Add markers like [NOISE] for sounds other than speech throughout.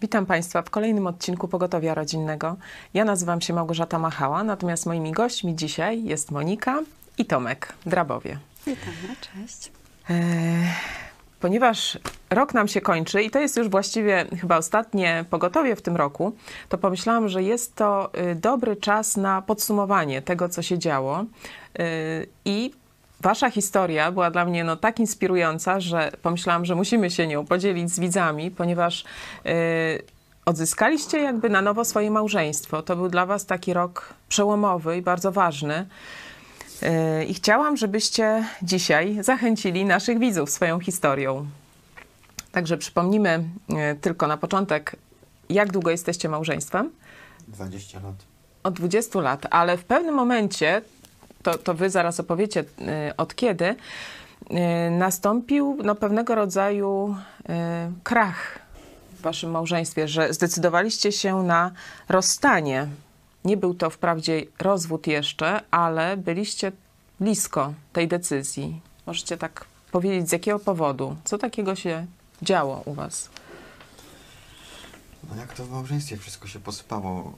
Witam Państwa w kolejnym odcinku Pogotowia Rodzinnego. Ja nazywam się Małgorzata Machała, natomiast moimi gośćmi dzisiaj jest Monika i Tomek Drabowie. Witamy, cześć. E, ponieważ rok nam się kończy i to jest już właściwie chyba ostatnie pogotowie w tym roku, to pomyślałam, że jest to y, dobry czas na podsumowanie tego, co się działo. Y, I Wasza historia była dla mnie no, tak inspirująca, że pomyślałam, że musimy się nią podzielić z widzami, ponieważ yy, odzyskaliście jakby na nowo swoje małżeństwo. To był dla Was taki rok przełomowy i bardzo ważny. Yy, I chciałam, żebyście dzisiaj zachęcili naszych widzów swoją historią. Także przypomnimy yy, tylko na początek, jak długo jesteście małżeństwem? 20 lat. Od 20 lat, ale w pewnym momencie to, to wy zaraz opowiecie y, od kiedy, y, nastąpił no, pewnego rodzaju y, krach w waszym małżeństwie, że zdecydowaliście się na rozstanie. Nie był to wprawdzie rozwód jeszcze, ale byliście blisko tej decyzji. Możecie tak powiedzieć, z jakiego powodu? Co takiego się działo u was? No jak to w małżeństwie wszystko się posypało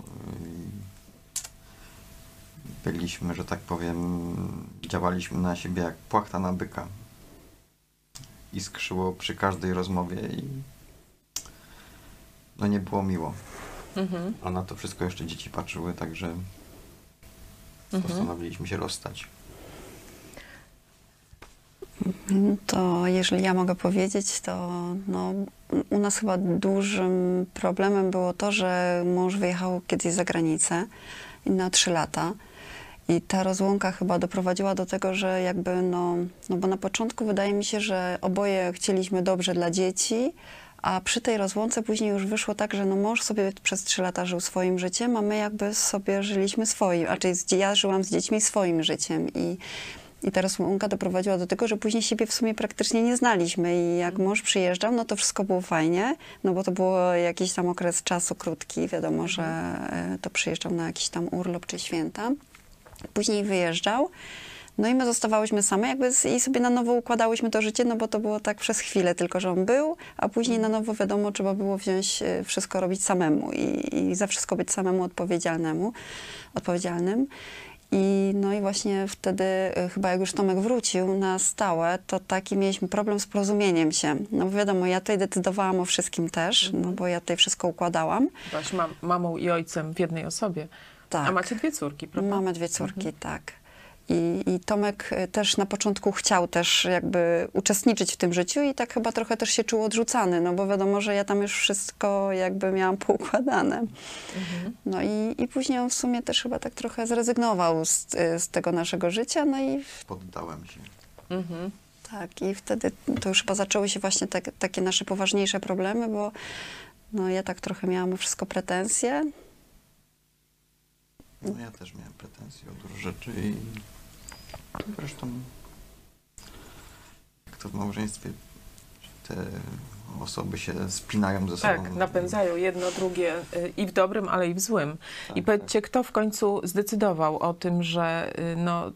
byliśmy, że tak powiem, działaliśmy na siebie jak płachta na byka. Iskrzyło przy każdej rozmowie i no nie było miło. Mhm. A na to wszystko jeszcze dzieci patrzyły, także mhm. postanowiliśmy się rozstać. To jeżeli ja mogę powiedzieć, to no, u nas chyba dużym problemem było to, że mąż wyjechał kiedyś za granicę na trzy lata. I ta rozłąka chyba doprowadziła do tego, że jakby no, no bo na początku wydaje mi się, że oboje chcieliśmy dobrze dla dzieci, a przy tej rozłące później już wyszło tak, że no mąż sobie przez trzy lata żył swoim życiem, a my jakby sobie żyliśmy swoim, czyli ja żyłam z dziećmi swoim życiem. I i ta rozłąka doprowadziła do tego, że później siebie w sumie praktycznie nie znaliśmy. I jak mąż przyjeżdżał, no to wszystko było fajnie, no bo to było jakiś tam okres czasu krótki, wiadomo, że e, to przyjeżdżał na jakiś tam urlop czy święta. Później wyjeżdżał. No i my zostawałyśmy same jakby z, i sobie na nowo układałyśmy to życie, no bo to było tak przez chwilę tylko, że on był, a później na nowo wiadomo, trzeba było wziąć e, wszystko robić samemu i, i za wszystko być samemu odpowiedzialnemu, odpowiedzialnym. I no i właśnie wtedy, e, chyba jak już Tomek wrócił na stałe, to taki mieliśmy problem z porozumieniem się. No bo wiadomo, ja tutaj decydowałam o wszystkim też, no bo ja tutaj wszystko układałam. Byłaś mam, mamą i ojcem w jednej osobie. Tak. A macie dwie córki, prawda? Mamy dwie córki, mhm. tak. I, I Tomek e, też na początku chciał też jakby uczestniczyć w tym życiu i tak chyba trochę też się czuł odrzucany, no bo wiadomo, że ja tam już wszystko jakby miałam [LAUGHS] poukładane. Mhm. No i, i później on w sumie też chyba tak trochę zrezygnował z, z tego naszego życia, no i... Poddałem się. Mhm. Tak, i wtedy to już chyba zaczęły się właśnie te, takie nasze poważniejsze problemy, bo no ja tak trochę miałam wszystko pretensje, no ja też miałem pretensje o dużo rzeczy i zresztą jak to w małżeństwie te osoby się spinają ze sobą. Tak, napędzają jedno drugie y, i w dobrym, ale i w złym. Tak, I powiedzcie, tak. kto w końcu zdecydował o tym, że y, no,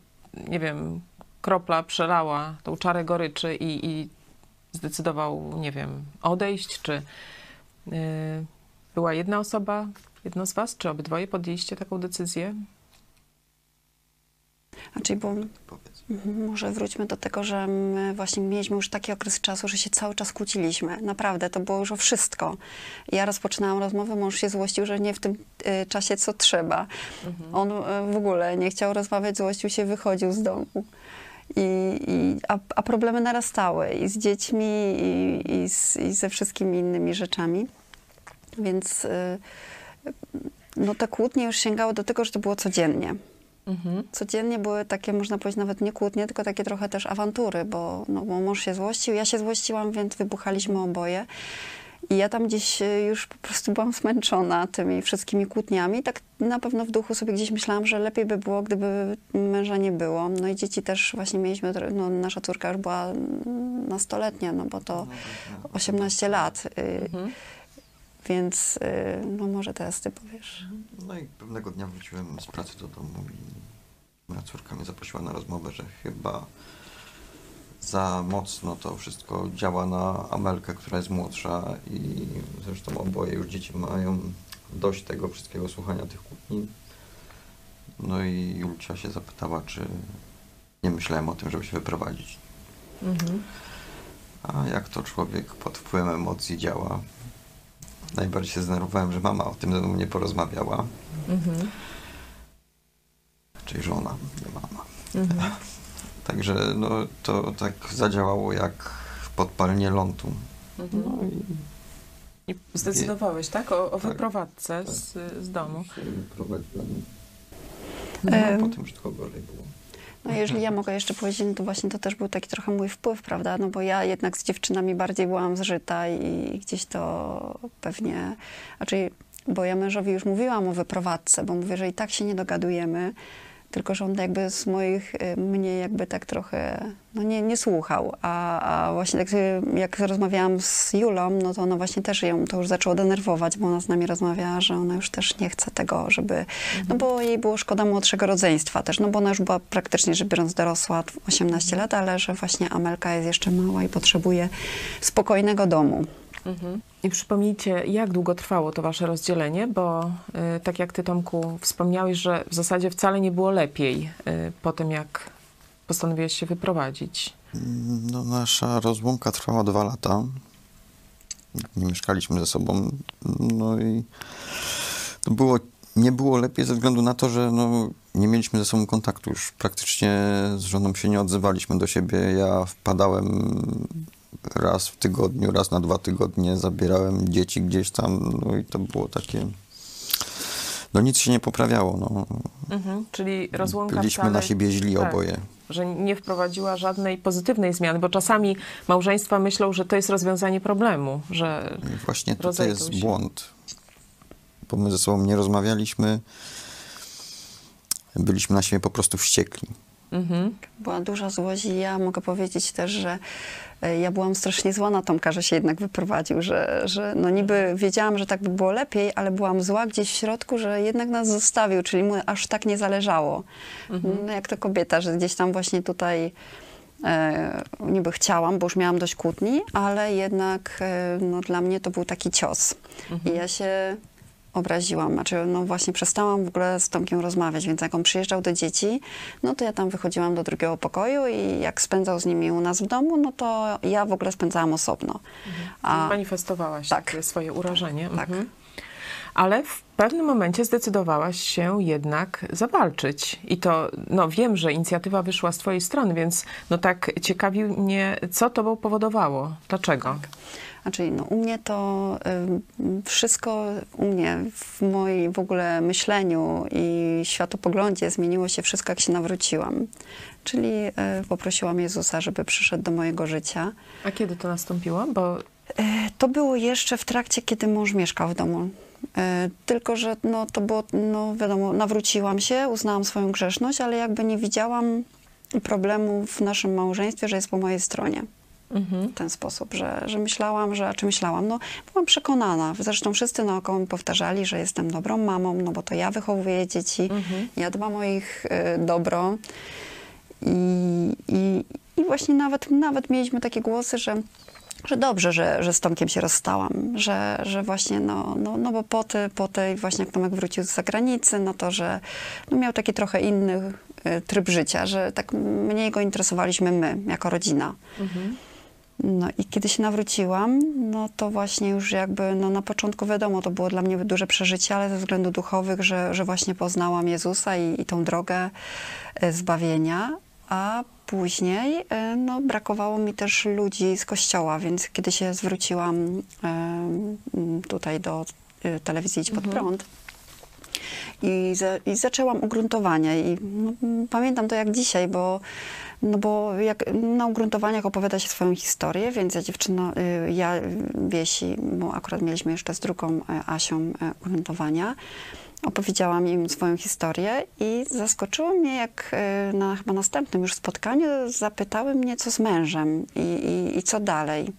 nie wiem, kropla przelała tą czarę goryczy i, i zdecydował, nie wiem, odejść, czy yy, była jedna osoba, Jedno z Was, czy obydwoje podjęliście taką decyzję? Znaczy, bo może wróćmy do tego, że my właśnie mieliśmy już taki okres czasu, że się cały czas kłóciliśmy. Naprawdę, to było już o wszystko. Ja rozpoczynałam rozmowę, mąż się złościł, że nie w tym y, czasie, co trzeba. Mhm. On y, w ogóle nie chciał rozmawiać, złościł się, wychodził z domu. I, i a, a, problemy narastały i z dziećmi, i, i, z, i ze wszystkimi innymi rzeczami. Więc... Y, no te kłótnie już sięgały do tego, że to było codziennie. Mhm. Codziennie były takie, można powiedzieć, nawet nie kłótnie, tylko takie trochę też awantury, bo, no, bo mąż się złościł, ja się złościłam, więc wybuchaliśmy oboje. I ja tam gdzieś e, już po prostu byłam zmęczona tymi wszystkimi kłótniami. Tak na pewno w duchu sobie gdzieś myślałam, że lepiej by było, gdyby męża nie było. No i dzieci też właśnie mieliśmy, no nasza córka już była nastoletnia, no bo to 18 no, tak, tak. lat. Y, mhm. Więc y, no może teraz ty powiesz. No i pewnego dnia wróciłem z pracy do domu i moja córka mnie zaprosiła na rozmowę, że chyba za mocno to wszystko działa na Amelkę, która jest młodsza i zresztą oboje już dzieci mają dość tego wszystkiego słuchania tych kłótni. No i Julcia się zapytała, czy nie myślałem o tym, żeby się wyprowadzić. Mhm. A jak to człowiek pod wpływem emocji działa? Najbardziej się zdenerwowałem, że mama o tym ze mną nie porozmawiała. Mhm. Czyli żona, nie mama. Mhm. [LAUGHS] Także no, to tak zadziałało jak podpalenie lądu. Mhm. No i I zdecydowałeś, tak? O, o Tak. wyprowadzce z, z domu. się wyprowadziłem. Em. No, potem już tylko gorzej było. No jeżeli ja mogę jeszcze powiedzieć, no to właśnie to też był taki trochę mój wpływ, prawda? No bo ja jednak z dziewczynami bardziej byłam zżyta i gdzieś to pewnie, raczej, bo ja mężowi już mówiłam o wyprowadzce, bo mówię, że i tak się nie dogadujemy, tylko że on jakby z moich, y, mnie jakby tak trochę, no nie, nie słuchał, a, a właśnie y, jak rozmawiałam z Julą, no to ona właśnie też ją to już zaczęło denerwować, bo ona z nami rozmawiała, że ona już też nie chce tego, żeby, no bo jej było szkoda młodszego rodzeństwa też, no bo ona już była praktycznie rzecz biorąc dorosła, 18 lat, ale że właśnie Amelka jest jeszcze mała i potrzebuje spokojnego domu. Mhm. I przypomnijcie, jak długo trwało to wasze rozdzielenie, bo y, tak jak ty, Tomku, wspomniałeś, że w zasadzie wcale nie było lepiej y, po tym, jak postanowiłeś się wyprowadzić. No, nasza rozłąka trwała dwa lata. Nie mieszkaliśmy ze sobą. No i to było, nie było lepiej ze względu na to, że no, nie mieliśmy ze sobą kontaktu. Już praktycznie z żoną się nie odzywaliśmy do siebie. Ja wpadałem raz w tygodniu, raz na dwa tygodnie, zabierałem dzieci gdzieś tam. No i to było takie. No nic się nie poprawiało. No. Mhm. Czyli rozłąka Byliśmy wcale, na siebie źli tak. oboje. że nie wprowadziła żadnej pozytywnej zmiany, bo czasami małżeństwa myślą, że to jest rozwiązanie problemu, że I właśnie Rozejdą jest się. błąd. Bo my ze sobą nie rozmawialiśmy. Byliśmy na siebie po prostu wściekli. Mhm. Była duża złość i ja mogę powiedzieć też, że e, ja byłam strasznie zła na Tomka, że się jednak wyprowadził, że, że no niby wiedziałam, że tak by było lepiej, ale byłam zła gdzieś w środku, że jednak nas zostawił, czyli mu aż tak nie zależało. No jak to kobieta, że gdzieś tam właśnie tutaj e, niby chciałam, bo już miałam dość kłótni, ale jednak e, no, dla mnie to był taki cios. I ja się obraziłam, znaczy no właśnie przestałam w ogóle z Tomkiem rozmawiać, więc jak on przyjeżdżał do dzieci, no to ja tam wychodziłam do drugiego pokoju i jak spędzał z nimi u nas w domu, no to ja w ogóle spędzałam osobno. A, manifestowałaś tak. swoje urażenie. Tak. Mhm. Ale w pewnym momencie zdecydowałaś się jednak zawalczyć. I to, no wiem, że inicjatywa wyszła z twojej strony, więc no tak ciekawi mnie, co to powodowało? Dlaczego? Znaczy, no, u mnie to y, wszystko, u mnie w moim w ogóle myśleniu i światopoglądzie zmieniło się wszystko, jak się nawróciłam. Czyli y, poprosiłam Jezusa, żeby przyszedł do mojego życia. A kiedy to nastąpiło? Bo E, To było jeszcze w trakcie, kiedy mąż mieszkał w domu. E, Tylko, że no, to było, no wiadomo, nawróciłam się, uznałam swoją grzeszność, ale jakby nie widziałam problemu w naszym małżeństwie, że jest po mojej stronie. Mhm. W ten sposób, że, że myślałam, że, czy myślałam, no byłam przekonana. Zresztą wszyscy naokoło mi powtarzali, że jestem dobrą mamą, no bo to ja wychowuję dzieci, Mhm. ja dbam o ich e, dobro. I, i, I właśnie nawet, nawet mieliśmy takie głosy, że, że dobrze, że, że z Tomkiem się rozstałam, że, że właśnie, no, no, no bo po, ty, po tej właśnie jak Tomek wrócił z zagranicy, no to, że no miał taki trochę inny e, tryb życia, że tak mniej go interesowaliśmy my, jako rodzina. Mhm. No i kiedy się nawróciłam, no to właśnie już jakby, no na początku wiadomo, to było dla mnie duże przeżycie, ale ze względów duchowych, że, że właśnie poznałam Jezusa i, i tą drogę e, zbawienia, a później e, no, brakowało mi też ludzi z kościoła, więc kiedy się zwróciłam e, tutaj do telewizji Idź Pod Prąd, i, za, i zaczęłam ugruntowania. I no, pamiętam to jak dzisiaj, bo, no bo jak na ugruntowaniach opowiada się swoją historię, więc ja dziewczyna, y, ja Wiesi, bo akurat mieliśmy jeszcze z drugą y, Asią y, ugruntowania, opowiedziałam im swoją historię i zaskoczyło mnie, jak na chyba następnym już spotkaniu zapytały mnie, co z mężem i, i, i co dalej.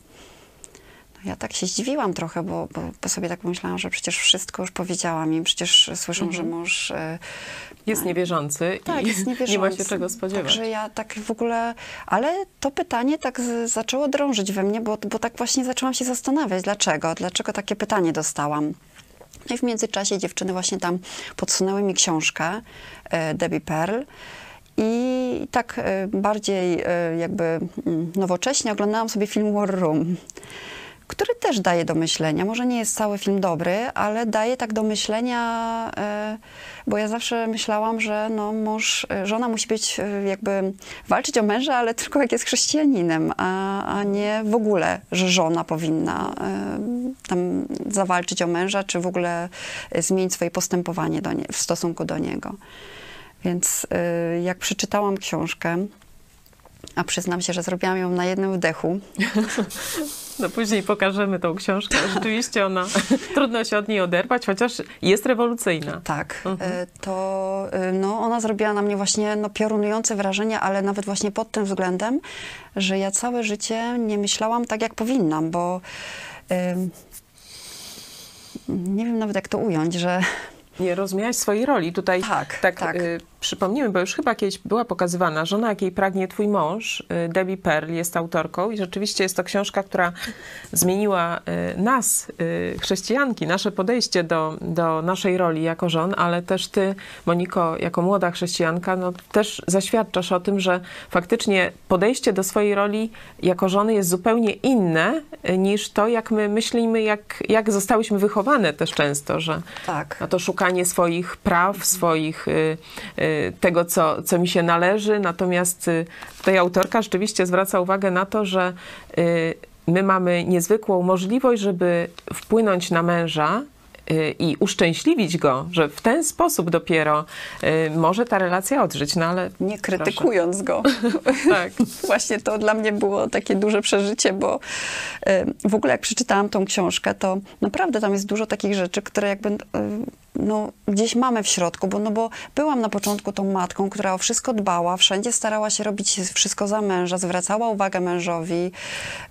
No ja tak się zdziwiłam trochę, bo, bo, bo sobie tak pomyślałam, że przecież wszystko już powiedziałam im, przecież słyszą, że mąż e, Jest niewierzący tak, i jest niewierzący. [LAUGHS] nie ma się czego spodziewać. Także ja tak w ogóle, ale to pytanie tak z, zaczęło drążyć we mnie, bo, bo tak właśnie zaczęłam się zastanawiać, dlaczego, dlaczego takie pytanie dostałam. No i w międzyczasie dziewczyny właśnie tam podsunęły mi książkę e, Debbie Pearl. I tak e, bardziej e, jakby mm, nowocześnie oglądałam sobie film War Room, który też daje do myślenia. Może nie jest cały film dobry, ale daje tak do myślenia, e, bo ja zawsze myślałam, że no mąż, e, żona musi być e, jakby walczyć o męża, ale [LAUGHS] tylko jak jest chrześcijaninem, a, a nie w ogóle, że żona powinna tam zawalczyć o męża, czy w ogóle zmienić swoje postępowanie do nie, w stosunku do niego. Więc jak przeczytałam książkę, a przyznam się, że zrobiłam ją na jednym wdechu, [LAUGHS] No później pokażemy tą książkę. Rzeczywiście ona, [LAUGHS] trudno się od niej oderwać, chociaż jest rewolucyjna. Tak, Mhm. e, to e, no, ona zrobiła na mnie właśnie no, piorunujące wrażenie, ale nawet właśnie pod tym względem, że ja całe życie nie myślałam tak, jak powinnam, bo em, nie wiem nawet jak to ująć, że Nie rozumiałaś swojej roli. Tutaj Tak, tak, tak. Y, przypomnimy, bo już chyba kiedyś była pokazywana Żona, jakiej pragnie twój mąż. Y, Debbie Pearl jest autorką i rzeczywiście jest to książka, która zmieniła y, nas, y, chrześcijanki, nasze podejście do, do naszej roli jako żon, ale też ty, Moniko, jako młoda chrześcijanka, no, też zaświadczasz o tym, że faktycznie podejście do swojej roli jako żony jest zupełnie inne niż to, jak my myślimy, jak, jak zostałyśmy wychowane też często, że tak. no to szukanie swoich praw, swoich y, y, tego, co, co mi się należy. Natomiast y, tutaj autorka rzeczywiście zwraca uwagę na to, że y, my mamy niezwykłą możliwość, żeby wpłynąć na męża y, i uszczęśliwić go, że w ten sposób dopiero y, może ta relacja odżyć. No ale Nie krytykując go. [LAUGHS] tak. [LAUGHS] Właśnie to dla mnie było takie duże przeżycie, bo w ogóle jak przeczytałam tą książkę, to naprawdę tam jest dużo takich rzeczy, które jakby no, gdzieś mamy w środku, bo, no bo byłam na początku tą matką, która o wszystko dbała, wszędzie starała się robić wszystko za męża, zwracała uwagę mężowi.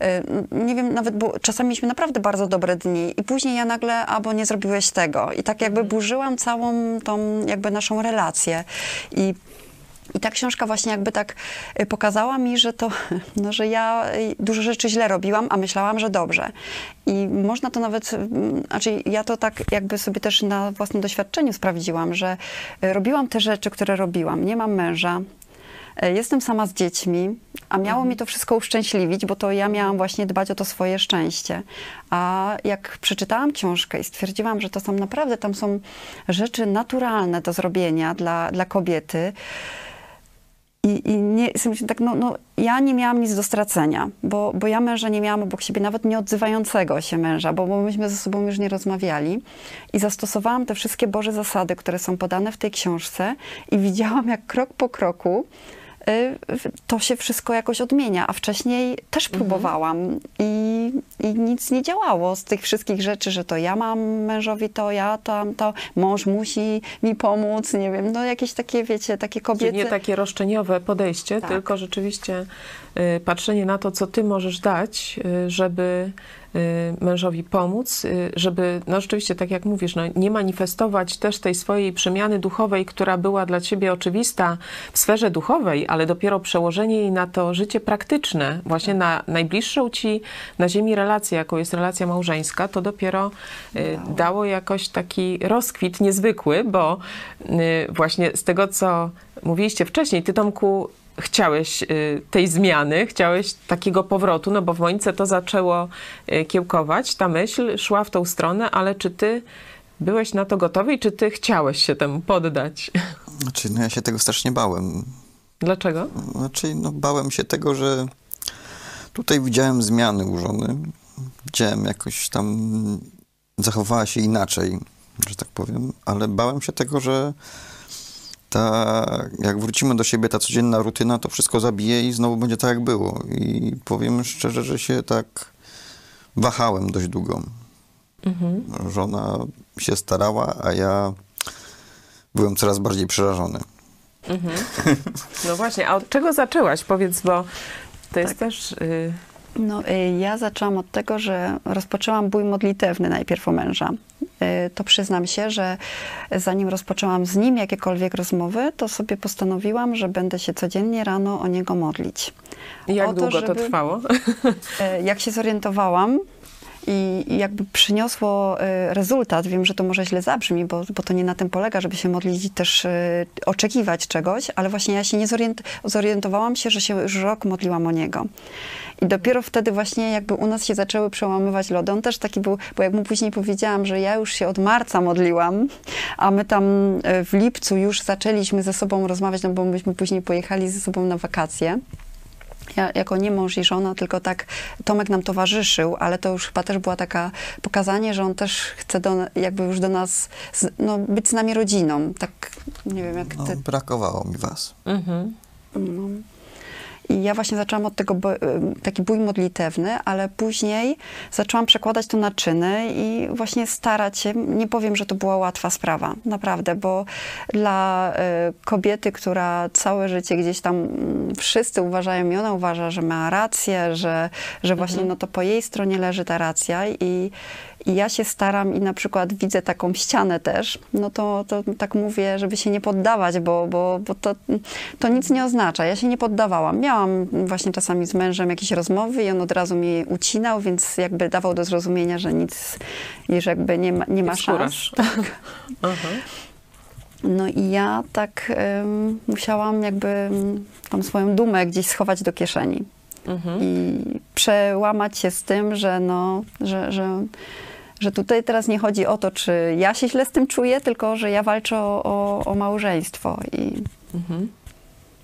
E, Nie wiem, nawet, bo czasami mieliśmy naprawdę bardzo dobre dni i później ja nagle, albo nie zrobiłeś tego. I tak jakby burzyłam całą tą jakby naszą relację. I i ta książka właśnie jakby tak y, pokazała mi, że to, [LAUGHS] no, że ja y, dużo rzeczy źle robiłam, a myślałam, że dobrze. I można to nawet, mm, znaczy ja to tak jakby sobie też na własnym doświadczeniu sprawdziłam, że y, robiłam te rzeczy, które robiłam. Nie mam męża, y, jestem sama z dziećmi, a miało mi to wszystko uszczęśliwić, bo to ja miałam właśnie dbać o to swoje szczęście. A jak przeczytałam książkę i stwierdziłam, że to są naprawdę, tam są rzeczy naturalne do zrobienia dla, dla kobiety, i, i nie, sobie tak, no, no, ja nie miałam nic do stracenia, bo, bo ja męża nie miałam obok siebie, nawet nie odzywającego się męża, bo, bo myśmy ze sobą już nie rozmawiali. I zastosowałam te wszystkie Boże zasady, które są podane w tej książce i widziałam, jak krok po kroku to się wszystko jakoś odmienia, a wcześniej też próbowałam i, i nic nie działało z tych wszystkich rzeczy, że to ja mam mężowi to, ja tam to, mąż musi mi pomóc, nie wiem, no jakieś takie, wiecie, takie Czyli kobiety. nie takie roszczeniowe podejście, Tak. tylko rzeczywiście y, patrzenie na to, co ty możesz dać, y, żeby y, mężowi pomóc, y, żeby, no rzeczywiście, tak jak mówisz, no, nie manifestować też tej swojej przemiany duchowej, która była dla ciebie oczywista w sferze duchowej, ale dopiero przełożenie jej na to życie praktyczne, właśnie na najbliższą ci na ziemi relację, jaką jest relacja małżeńska, to dopiero y, Dało. dało jakoś taki rozkwit niezwykły, bo y, właśnie z tego, co mówiliście wcześniej, ty Tomku chciałeś y, tej zmiany, chciałeś takiego powrotu, no bo w Monice to zaczęło y, kiełkować, ta myśl szła w tą stronę, ale czy ty byłeś na to gotowy i czy ty chciałeś się temu poddać? Znaczy, no ja się tego strasznie bałem. Dlaczego? Znaczy, no bałem się tego, że tutaj widziałem zmiany u żony. Widziałem jakoś tam zachowała się inaczej, że tak powiem, ale bałem się tego, że ta, jak wrócimy do siebie, ta codzienna rutyna, to wszystko zabije i znowu będzie tak, jak było. I powiem szczerze, że się tak wahałem dość długo. Mhm. Żona się starała, a ja byłem coraz bardziej przerażony. Mhm. [LAUGHS] No właśnie, a od czego zaczęłaś? Powiedz, bo to jest też y, No, y, ja zaczęłam od tego, że rozpoczęłam bój modlitewny najpierw o męża. Y, To przyznam się, że zanim rozpoczęłam z nim jakiekolwiek rozmowy, to sobie postanowiłam, że będę się codziennie rano o niego modlić. I jak to, długo to żeby- trwało? E, [LAUGHS] Jak się zorientowałam i jakby przyniosło e, rezultat, wiem, że to może źle zabrzmi, bo, bo to nie na tym polega, żeby się modlić i też e, oczekiwać czegoś, ale właśnie ja się nie zorient, zorientowałam się, że się już rok modliłam o niego. I dopiero wtedy właśnie jakby u nas się zaczęły przełamywać lody. On też taki był, bo jak mu później powiedziałam, że ja już się od marca modliłam, a my tam e, w lipcu już zaczęliśmy ze sobą rozmawiać, no bo myśmy później pojechali ze sobą na wakacje. Ja, jako nie mąż i żona, tylko tak Tomek nam towarzyszył, ale to już chyba też była taka pokazanie, że on też chce do, jakby już do nas, z, no, być z nami rodziną. Tak, nie wiem jak No, ty. brakowało mi was. Mhm. No. I ja właśnie zaczęłam od tego ym, taki bój modlitewny, ale później zaczęłam przekładać to na czyny i właśnie starać się. Nie powiem, że to była łatwa sprawa, naprawdę, bo dla y, kobiety, która całe życie gdzieś tam mm, wszyscy uważają i ona uważa, że ma rację, że, że właśnie no to po jej stronie leży ta racja i, i ja się staram i na przykład widzę taką ścianę też, no to, to tak mówię, żeby się nie poddawać, bo, bo, bo to, to nic nie oznacza. Ja się nie poddawałam. Miałam właśnie czasami z mężem jakieś rozmowy i on od razu mi ucinał, więc jakby dawał do zrozumienia, że nic, i że jakby nie ma, nie ma szans. Aha. No i ja tak ym, musiałam jakby tą swoją dumę gdzieś schować do kieszeni Mhm. i przełamać się z tym, że no, że, że, że tutaj teraz nie chodzi o to, czy ja się źle z tym czuję, tylko że ja walczę o, o, małżeństwo i Mhm.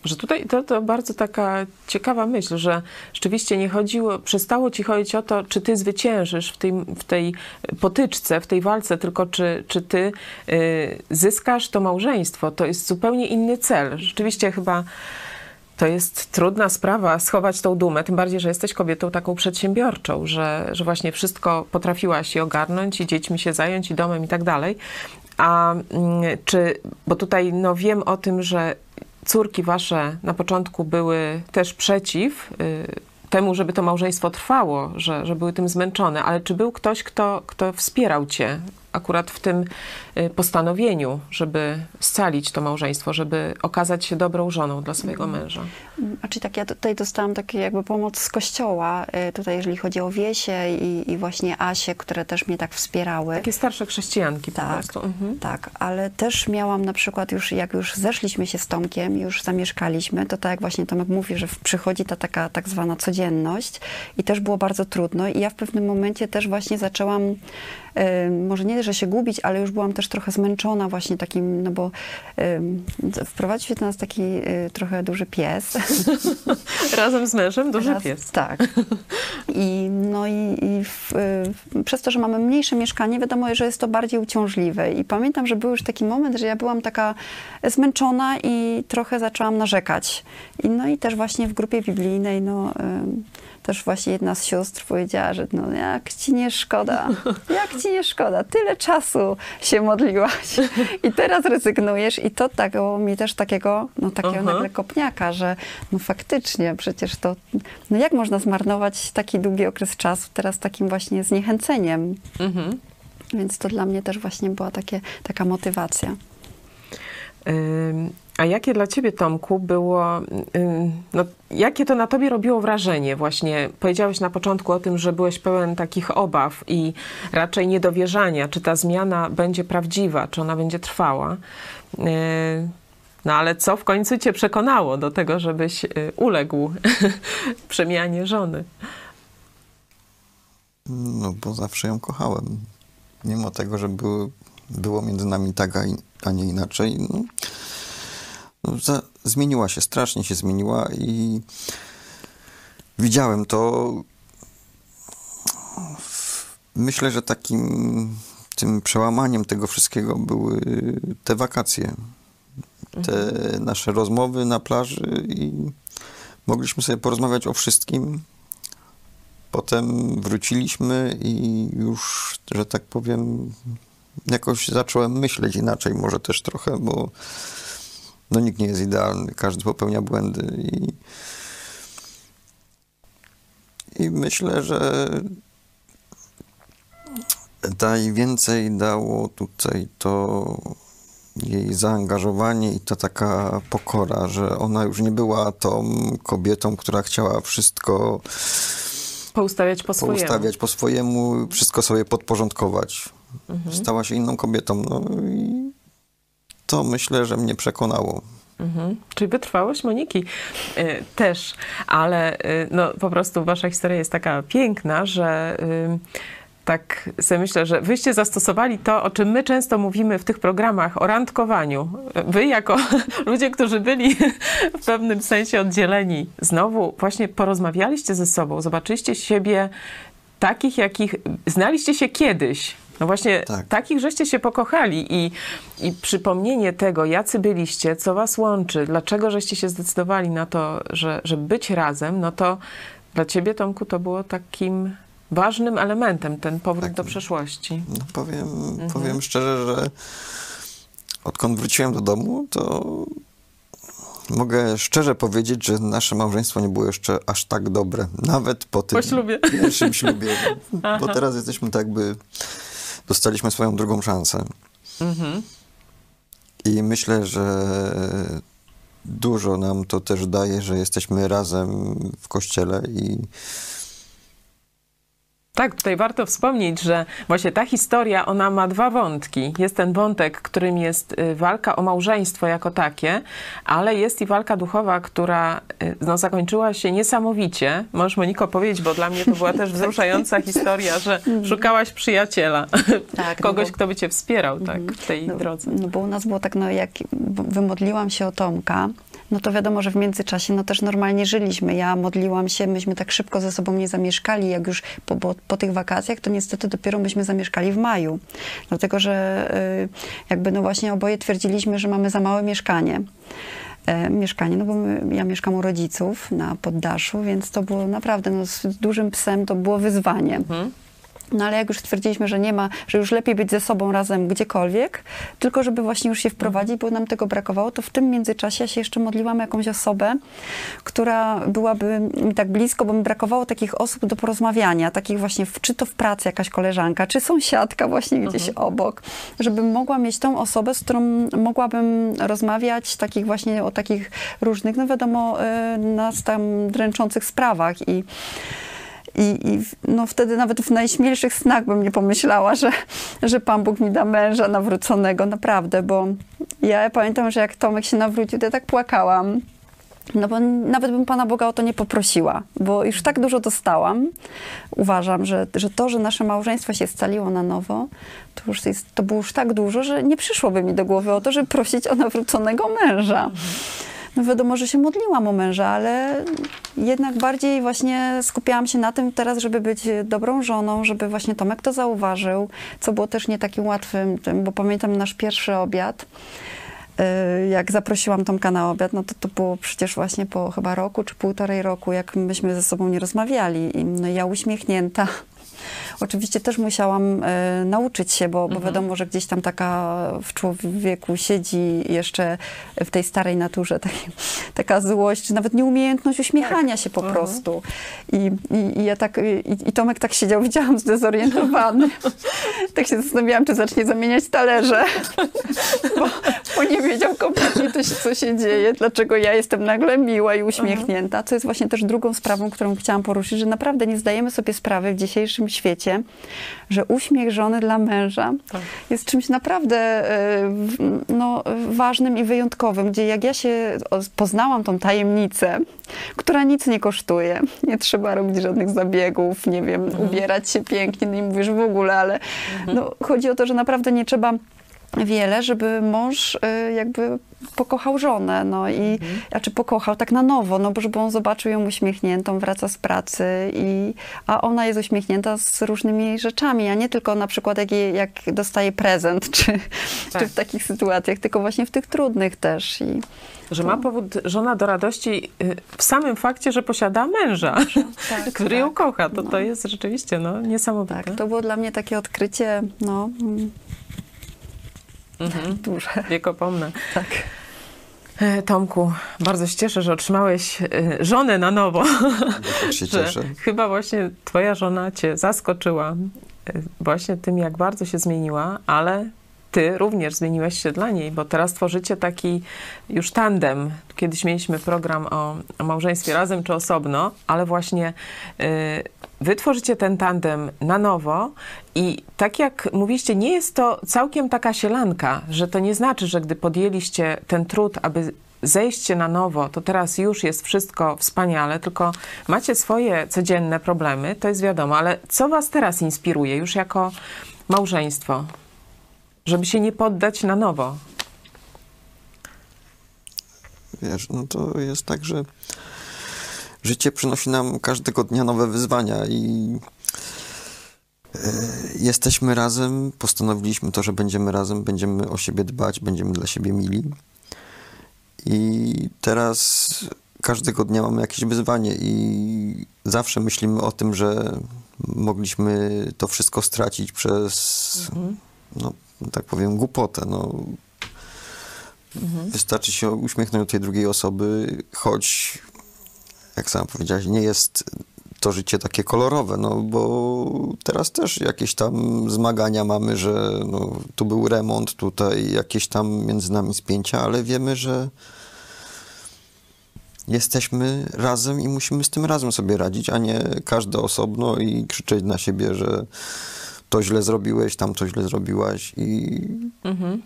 Że tutaj to, to bardzo taka ciekawa myśl, że rzeczywiście nie chodziło, przestało ci chodzić o to, czy ty zwyciężysz w tej, w tej potyczce, w tej walce, tylko czy, czy ty y, zyskasz to małżeństwo. To jest zupełnie inny cel. Rzeczywiście chyba to jest trudna sprawa schować tą dumę, tym bardziej, że jesteś kobietą taką przedsiębiorczą, że, że właśnie wszystko potrafiłaś i ogarnąć i dziećmi się zająć i domem i tak dalej. A mm, czy, bo tutaj no wiem o tym, że córki wasze na początku były też przeciw y, temu, żeby to małżeństwo trwało, że, że były tym zmęczone, ale czy był ktoś, kto, kto wspierał cię akurat w tym y, postanowieniu, żeby scalić to małżeństwo, żeby okazać się dobrą żoną dla swojego męża? A czy tak, ja tutaj dostałam takie jakby pomoc z kościoła, y, tutaj jeżeli chodzi o Wiesię i, i właśnie Asię, które też mnie tak wspierały. Takie starsze chrześcijanki po Tak. prostu. Mhm. Tak, ale też miałam na przykład już, jak już zeszliśmy się z Tomkiem, już zamieszkaliśmy, to tak jak właśnie Tomek mówi, że przychodzi ta taka tak zwana codzienność i też było bardzo trudno i ja w pewnym momencie też właśnie zaczęłam, może nie, że się gubić, ale już byłam też trochę zmęczona właśnie takim, no bo wprowadził się do nas taki y, trochę duży pies. [LAUGHS] Razem z mężem duży Raz- pies. Tak. I, no i, i w, y, przez to, że mamy mniejsze mieszkanie, wiadomo, że jest to bardziej uciążliwe. I pamiętam, że był już taki moment, że ja byłam taka zmęczona i trochę zaczęłam narzekać. I, no i też właśnie w grupie biblijnej, no, też właśnie jedna z sióstr powiedziała, że no jak ci nie szkoda, jak ci nie szkoda, tyle czasu się modliłaś [LAUGHS] i teraz rezygnujesz. I to dało mi też takiego, no takiego Aha. nagle kopniaka, że no faktycznie przecież to, no jak można zmarnować taki długi okres czasu teraz takim właśnie zniechęceniem. Mhm. Więc to dla mnie też właśnie była takie, taka motywacja. Ym, A jakie dla ciebie, Tomku, było, ym, no, jakie to na tobie robiło wrażenie? Właśnie powiedziałeś na początku o tym, że byłeś pełen takich obaw i raczej niedowierzania, czy ta zmiana będzie prawdziwa, czy ona będzie trwała. Yy, No ale co w końcu cię przekonało do tego, żebyś y, uległ [LAUGHS] przemianie żony? No, bo zawsze ją kochałem. Mimo tego, że było, było między nami tak, a nie inaczej. No, no, za, zmieniła się, strasznie się zmieniła i widziałem to. Myślę, że takim tym przełamaniem tego wszystkiego były te wakacje. Te nasze rozmowy na plaży i mogliśmy sobie porozmawiać o wszystkim. Potem wróciliśmy i już, że tak powiem, jakoś zacząłem myśleć inaczej, może też trochę, bo no nikt nie jest idealny, każdy popełnia błędy i, I myślę, że najwięcej dało tutaj to jej zaangażowanie i ta taka pokora, że ona już nie była tą kobietą, która chciała wszystko Poustawiać po swojemu. poustawiać po swojemu, wszystko sobie podporządkować. Stała się inną kobietą. No i to myślę, że mnie przekonało. Mhm. Czyli wytrwałość Moniki y, też, ale y, no, po prostu wasza historia jest taka piękna, że y, tak sobie myślę, że wyście zastosowali to, o czym my często mówimy w tych programach o randkowaniu. Wy jako [LAUGHS] ludzie, którzy byli w pewnym sensie oddzieleni, znowu właśnie porozmawialiście ze sobą, zobaczyliście siebie takich, jakich znaliście się kiedyś. No właśnie Tak. takich, żeście się pokochali i, i przypomnienie tego, jacy byliście, co was łączy, dlaczego żeście się zdecydowali na to, że, że być razem, no to dla ciebie, Tomku, to było takim ważnym elementem, ten powrót Tak. do przeszłości. No powiem, powiem szczerze, że odkąd wróciłem do domu, to mogę szczerze powiedzieć, że nasze małżeństwo nie było jeszcze aż tak dobre. Nawet po tym Po ślubie. pierwszym ślubie. [LAUGHS] Bo teraz jesteśmy tak jakby, dostaliśmy swoją drugą szansę. Mhm. I myślę, że dużo nam to też daje, że jesteśmy razem w kościele i Tak, tutaj warto wspomnieć, że właśnie ta historia, ona ma dwa wątki. Jest ten wątek, którym jest y, walka o małżeństwo jako takie, ale jest i walka duchowa, która y, no, zakończyła się niesamowicie. Możesz Moniko powiedzieć, bo dla mnie to była też [LAUGHS] wzruszająca historia, że szukałaś przyjaciela, Tak, no kogoś, bo- kto by cię wspierał tak, w tej no, drodze. No bo u nas było tak, no jak wymodliłam się o Tomka, no to wiadomo, że w międzyczasie no też normalnie żyliśmy. Ja modliłam się, myśmy tak szybko ze sobą nie zamieszkali, jak już po, po, po tych wakacjach, to niestety dopiero myśmy zamieszkali w maju. Dlatego, że y, jakby no właśnie oboje twierdziliśmy, że mamy za małe mieszkanie. E, mieszkanie, no bo my, ja mieszkam u rodziców na poddaszu, więc to było naprawdę, no z dużym psem to było wyzwanie. Mhm. No ale jak już stwierdziliśmy, że nie ma, że już lepiej być ze sobą razem gdziekolwiek, tylko żeby właśnie już się wprowadzić, bo nam tego brakowało, to w tym międzyczasie ja się jeszcze modliłam jakąś osobę, która byłaby mi tak blisko, bo mi brakowało takich osób do porozmawiania, takich właśnie, w, czy to w pracy jakaś koleżanka, czy sąsiadka właśnie gdzieś obok, żebym mogła mieć tą osobę, z którą mogłabym rozmawiać takich właśnie o takich różnych, no wiadomo, y, nas tam dręczących sprawach i i, I no wtedy nawet w najśmielszych snach bym nie pomyślała, że, że Pan Bóg mi da męża nawróconego, naprawdę, bo ja pamiętam, że jak Tomek się nawrócił, to ja tak płakałam. No bo nawet bym Pana Boga o to nie poprosiła, bo już tak dużo dostałam. Uważam, że, że to, że nasze małżeństwo się scaliło na nowo, to, już jest, to było już tak dużo, że nie przyszłoby mi do głowy o to, żeby prosić o nawróconego męża. No wiadomo, że się modliłam o męża, ale jednak bardziej właśnie skupiałam się na tym teraz, żeby być dobrą żoną, żeby właśnie Tomek to zauważył, co było też nie takim łatwym, bo pamiętam nasz pierwszy obiad, y, jak zaprosiłam Tomka na obiad, no to to było przecież właśnie po chyba roku czy półtorej roku, jak myśmy ze sobą nie rozmawiali. I no, ja uśmiechnięta. Oczywiście też musiałam e, nauczyć się, bo, bo wiadomo, że gdzieś tam taka w człowieku siedzi jeszcze w tej starej naturze [LAUGHS] taki, taka złość, czy nawet nieumiejętność uśmiechania się po prostu. I, i, i ja tak, i, i Tomek tak siedział, [LAUGHS] widziałam zdezorientowany. [LAUGHS] tak się zastanawiałam, czy zacznie zamieniać talerze, bo, bo nie wiedział kompletnie, to co się dzieje, dlaczego ja jestem nagle miła i uśmiechnięta. Co jest właśnie też drugą sprawą, którą chciałam poruszyć, że naprawdę nie zdajemy sobie sprawy w dzisiejszym świecie, że uśmiech żony dla męża Tak. jest czymś naprawdę e, no, ważnym i wyjątkowym, gdzie jak ja się poznałam tą tajemnicę, która nic nie kosztuje, nie trzeba robić żadnych zabiegów, nie wiem, ubierać się pięknie, no nie mówisz w ogóle, ale no, chodzi o to, że naprawdę nie trzeba wiele, żeby mąż y, jakby pokochał żonę, no i, a czy pokochał tak na nowo, no bo żeby on zobaczył ją uśmiechniętą, wraca z pracy i, a ona jest uśmiechnięta z różnymi rzeczami, a nie tylko na przykład jak, jej- jak dostaje prezent, czy, Tak. czy w takich sytuacjach, tylko właśnie w tych trudnych też i Że ma powód żona do radości y, w samym fakcie, że posiada męża, tak, [LAUGHS] który ją tak. kocha. To, to jest rzeczywiście no, niesamowite. tak, to było dla mnie takie odkrycie, no, mm, Mhm. [LAUGHS] duże. Wiekopomne. Tak. E, Tomku, bardzo się cieszę, że otrzymałeś e, żonę na nowo. Ja też się cieszę. chyba właśnie twoja żona cię zaskoczyła e, właśnie tym, jak bardzo się zmieniła, ale ty również zmieniłeś się dla niej, bo teraz tworzycie taki już tandem. Kiedyś mieliśmy program o, o małżeństwie razem czy osobno, ale właśnie y, wy tworzycie ten tandem na nowo i tak jak mówiliście, nie jest to całkiem taka sielanka, że to nie znaczy, że gdy podjęliście ten trud, aby zejście na nowo, to teraz już jest wszystko wspaniale, tylko macie swoje codzienne problemy, to jest wiadomo, ale co was teraz inspiruje już jako małżeństwo? Żeby się nie poddać na nowo. Wiesz, no to jest tak, że życie przynosi nam każdego dnia nowe wyzwania i e, jesteśmy razem, postanowiliśmy to, że będziemy razem, będziemy o siebie dbać, będziemy dla siebie mili. I teraz każdego dnia mamy jakieś wyzwanie i zawsze myślimy o tym, że mogliśmy to wszystko stracić przez, no tak powiem, głupotę. No, Wystarczy się uśmiechnąć do tej drugiej osoby, choć, jak sam powiedziałeś, nie jest to życie takie kolorowe, no bo teraz też jakieś tam zmagania mamy, że no, tu był remont, tutaj jakieś tam między nami spięcia, ale wiemy, że jesteśmy razem i musimy z tym razem sobie radzić, a nie każdy osobno i krzyczeć na siebie, że to źle zrobiłeś, tam to źle zrobiłaś i Mhm.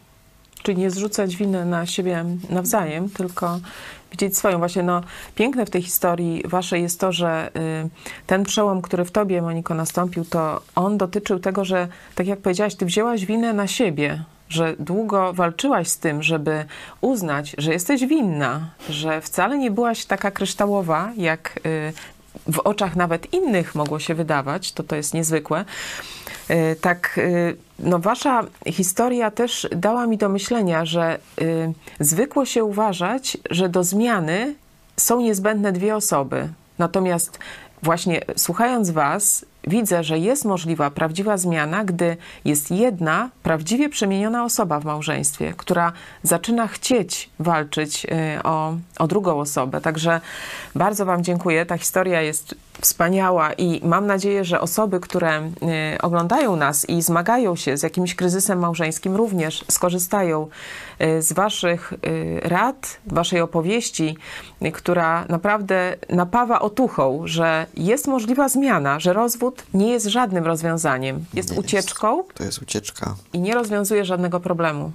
Czyli nie zrzucać winy na siebie nawzajem, tylko widzieć swoją. Właśnie no, piękne w tej historii waszej jest to, że y, ten przełom, który w tobie, Moniko, nastąpił, to on dotyczył tego, że tak jak powiedziałaś, ty wzięłaś winę na siebie, że długo walczyłaś z tym, żeby uznać, że jesteś winna, że wcale nie byłaś taka kryształowa, jak y, w oczach nawet innych mogło się wydawać, to to jest niezwykłe. Y, Tak, no wasza historia też dała mi do myślenia, że y, zwykło się uważać, że do zmiany są niezbędne dwie osoby. Natomiast właśnie słuchając was, widzę, że jest możliwa prawdziwa zmiana, gdy jest jedna prawdziwie przemieniona osoba w małżeństwie, która zaczyna chcieć walczyć y, o, o drugą osobę. Także bardzo wam dziękuję. Ta historia jest wspaniała i mam nadzieję, że osoby, które y, oglądają nas i zmagają się z jakimś kryzysem małżeńskim, również skorzystają z waszych y, rad, waszej opowieści, y, która naprawdę napawa otuchą, że jest możliwa zmiana, że rozwód nie jest żadnym rozwiązaniem. Jest Nie jest. ucieczką to jest ucieczka. i nie rozwiązuje żadnego problemu.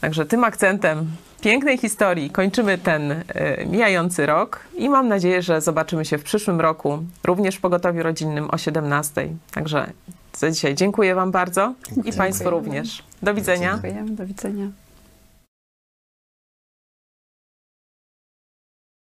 Także tym akcentem pięknej historii kończymy ten y, mijający rok i mam nadzieję, że zobaczymy się w przyszłym roku, również w Pogotowiu Rodzinnym o 17. Także za dzisiaj dziękuję Wam bardzo i Państwu również. Do widzenia. Dziękujemy, do widzenia.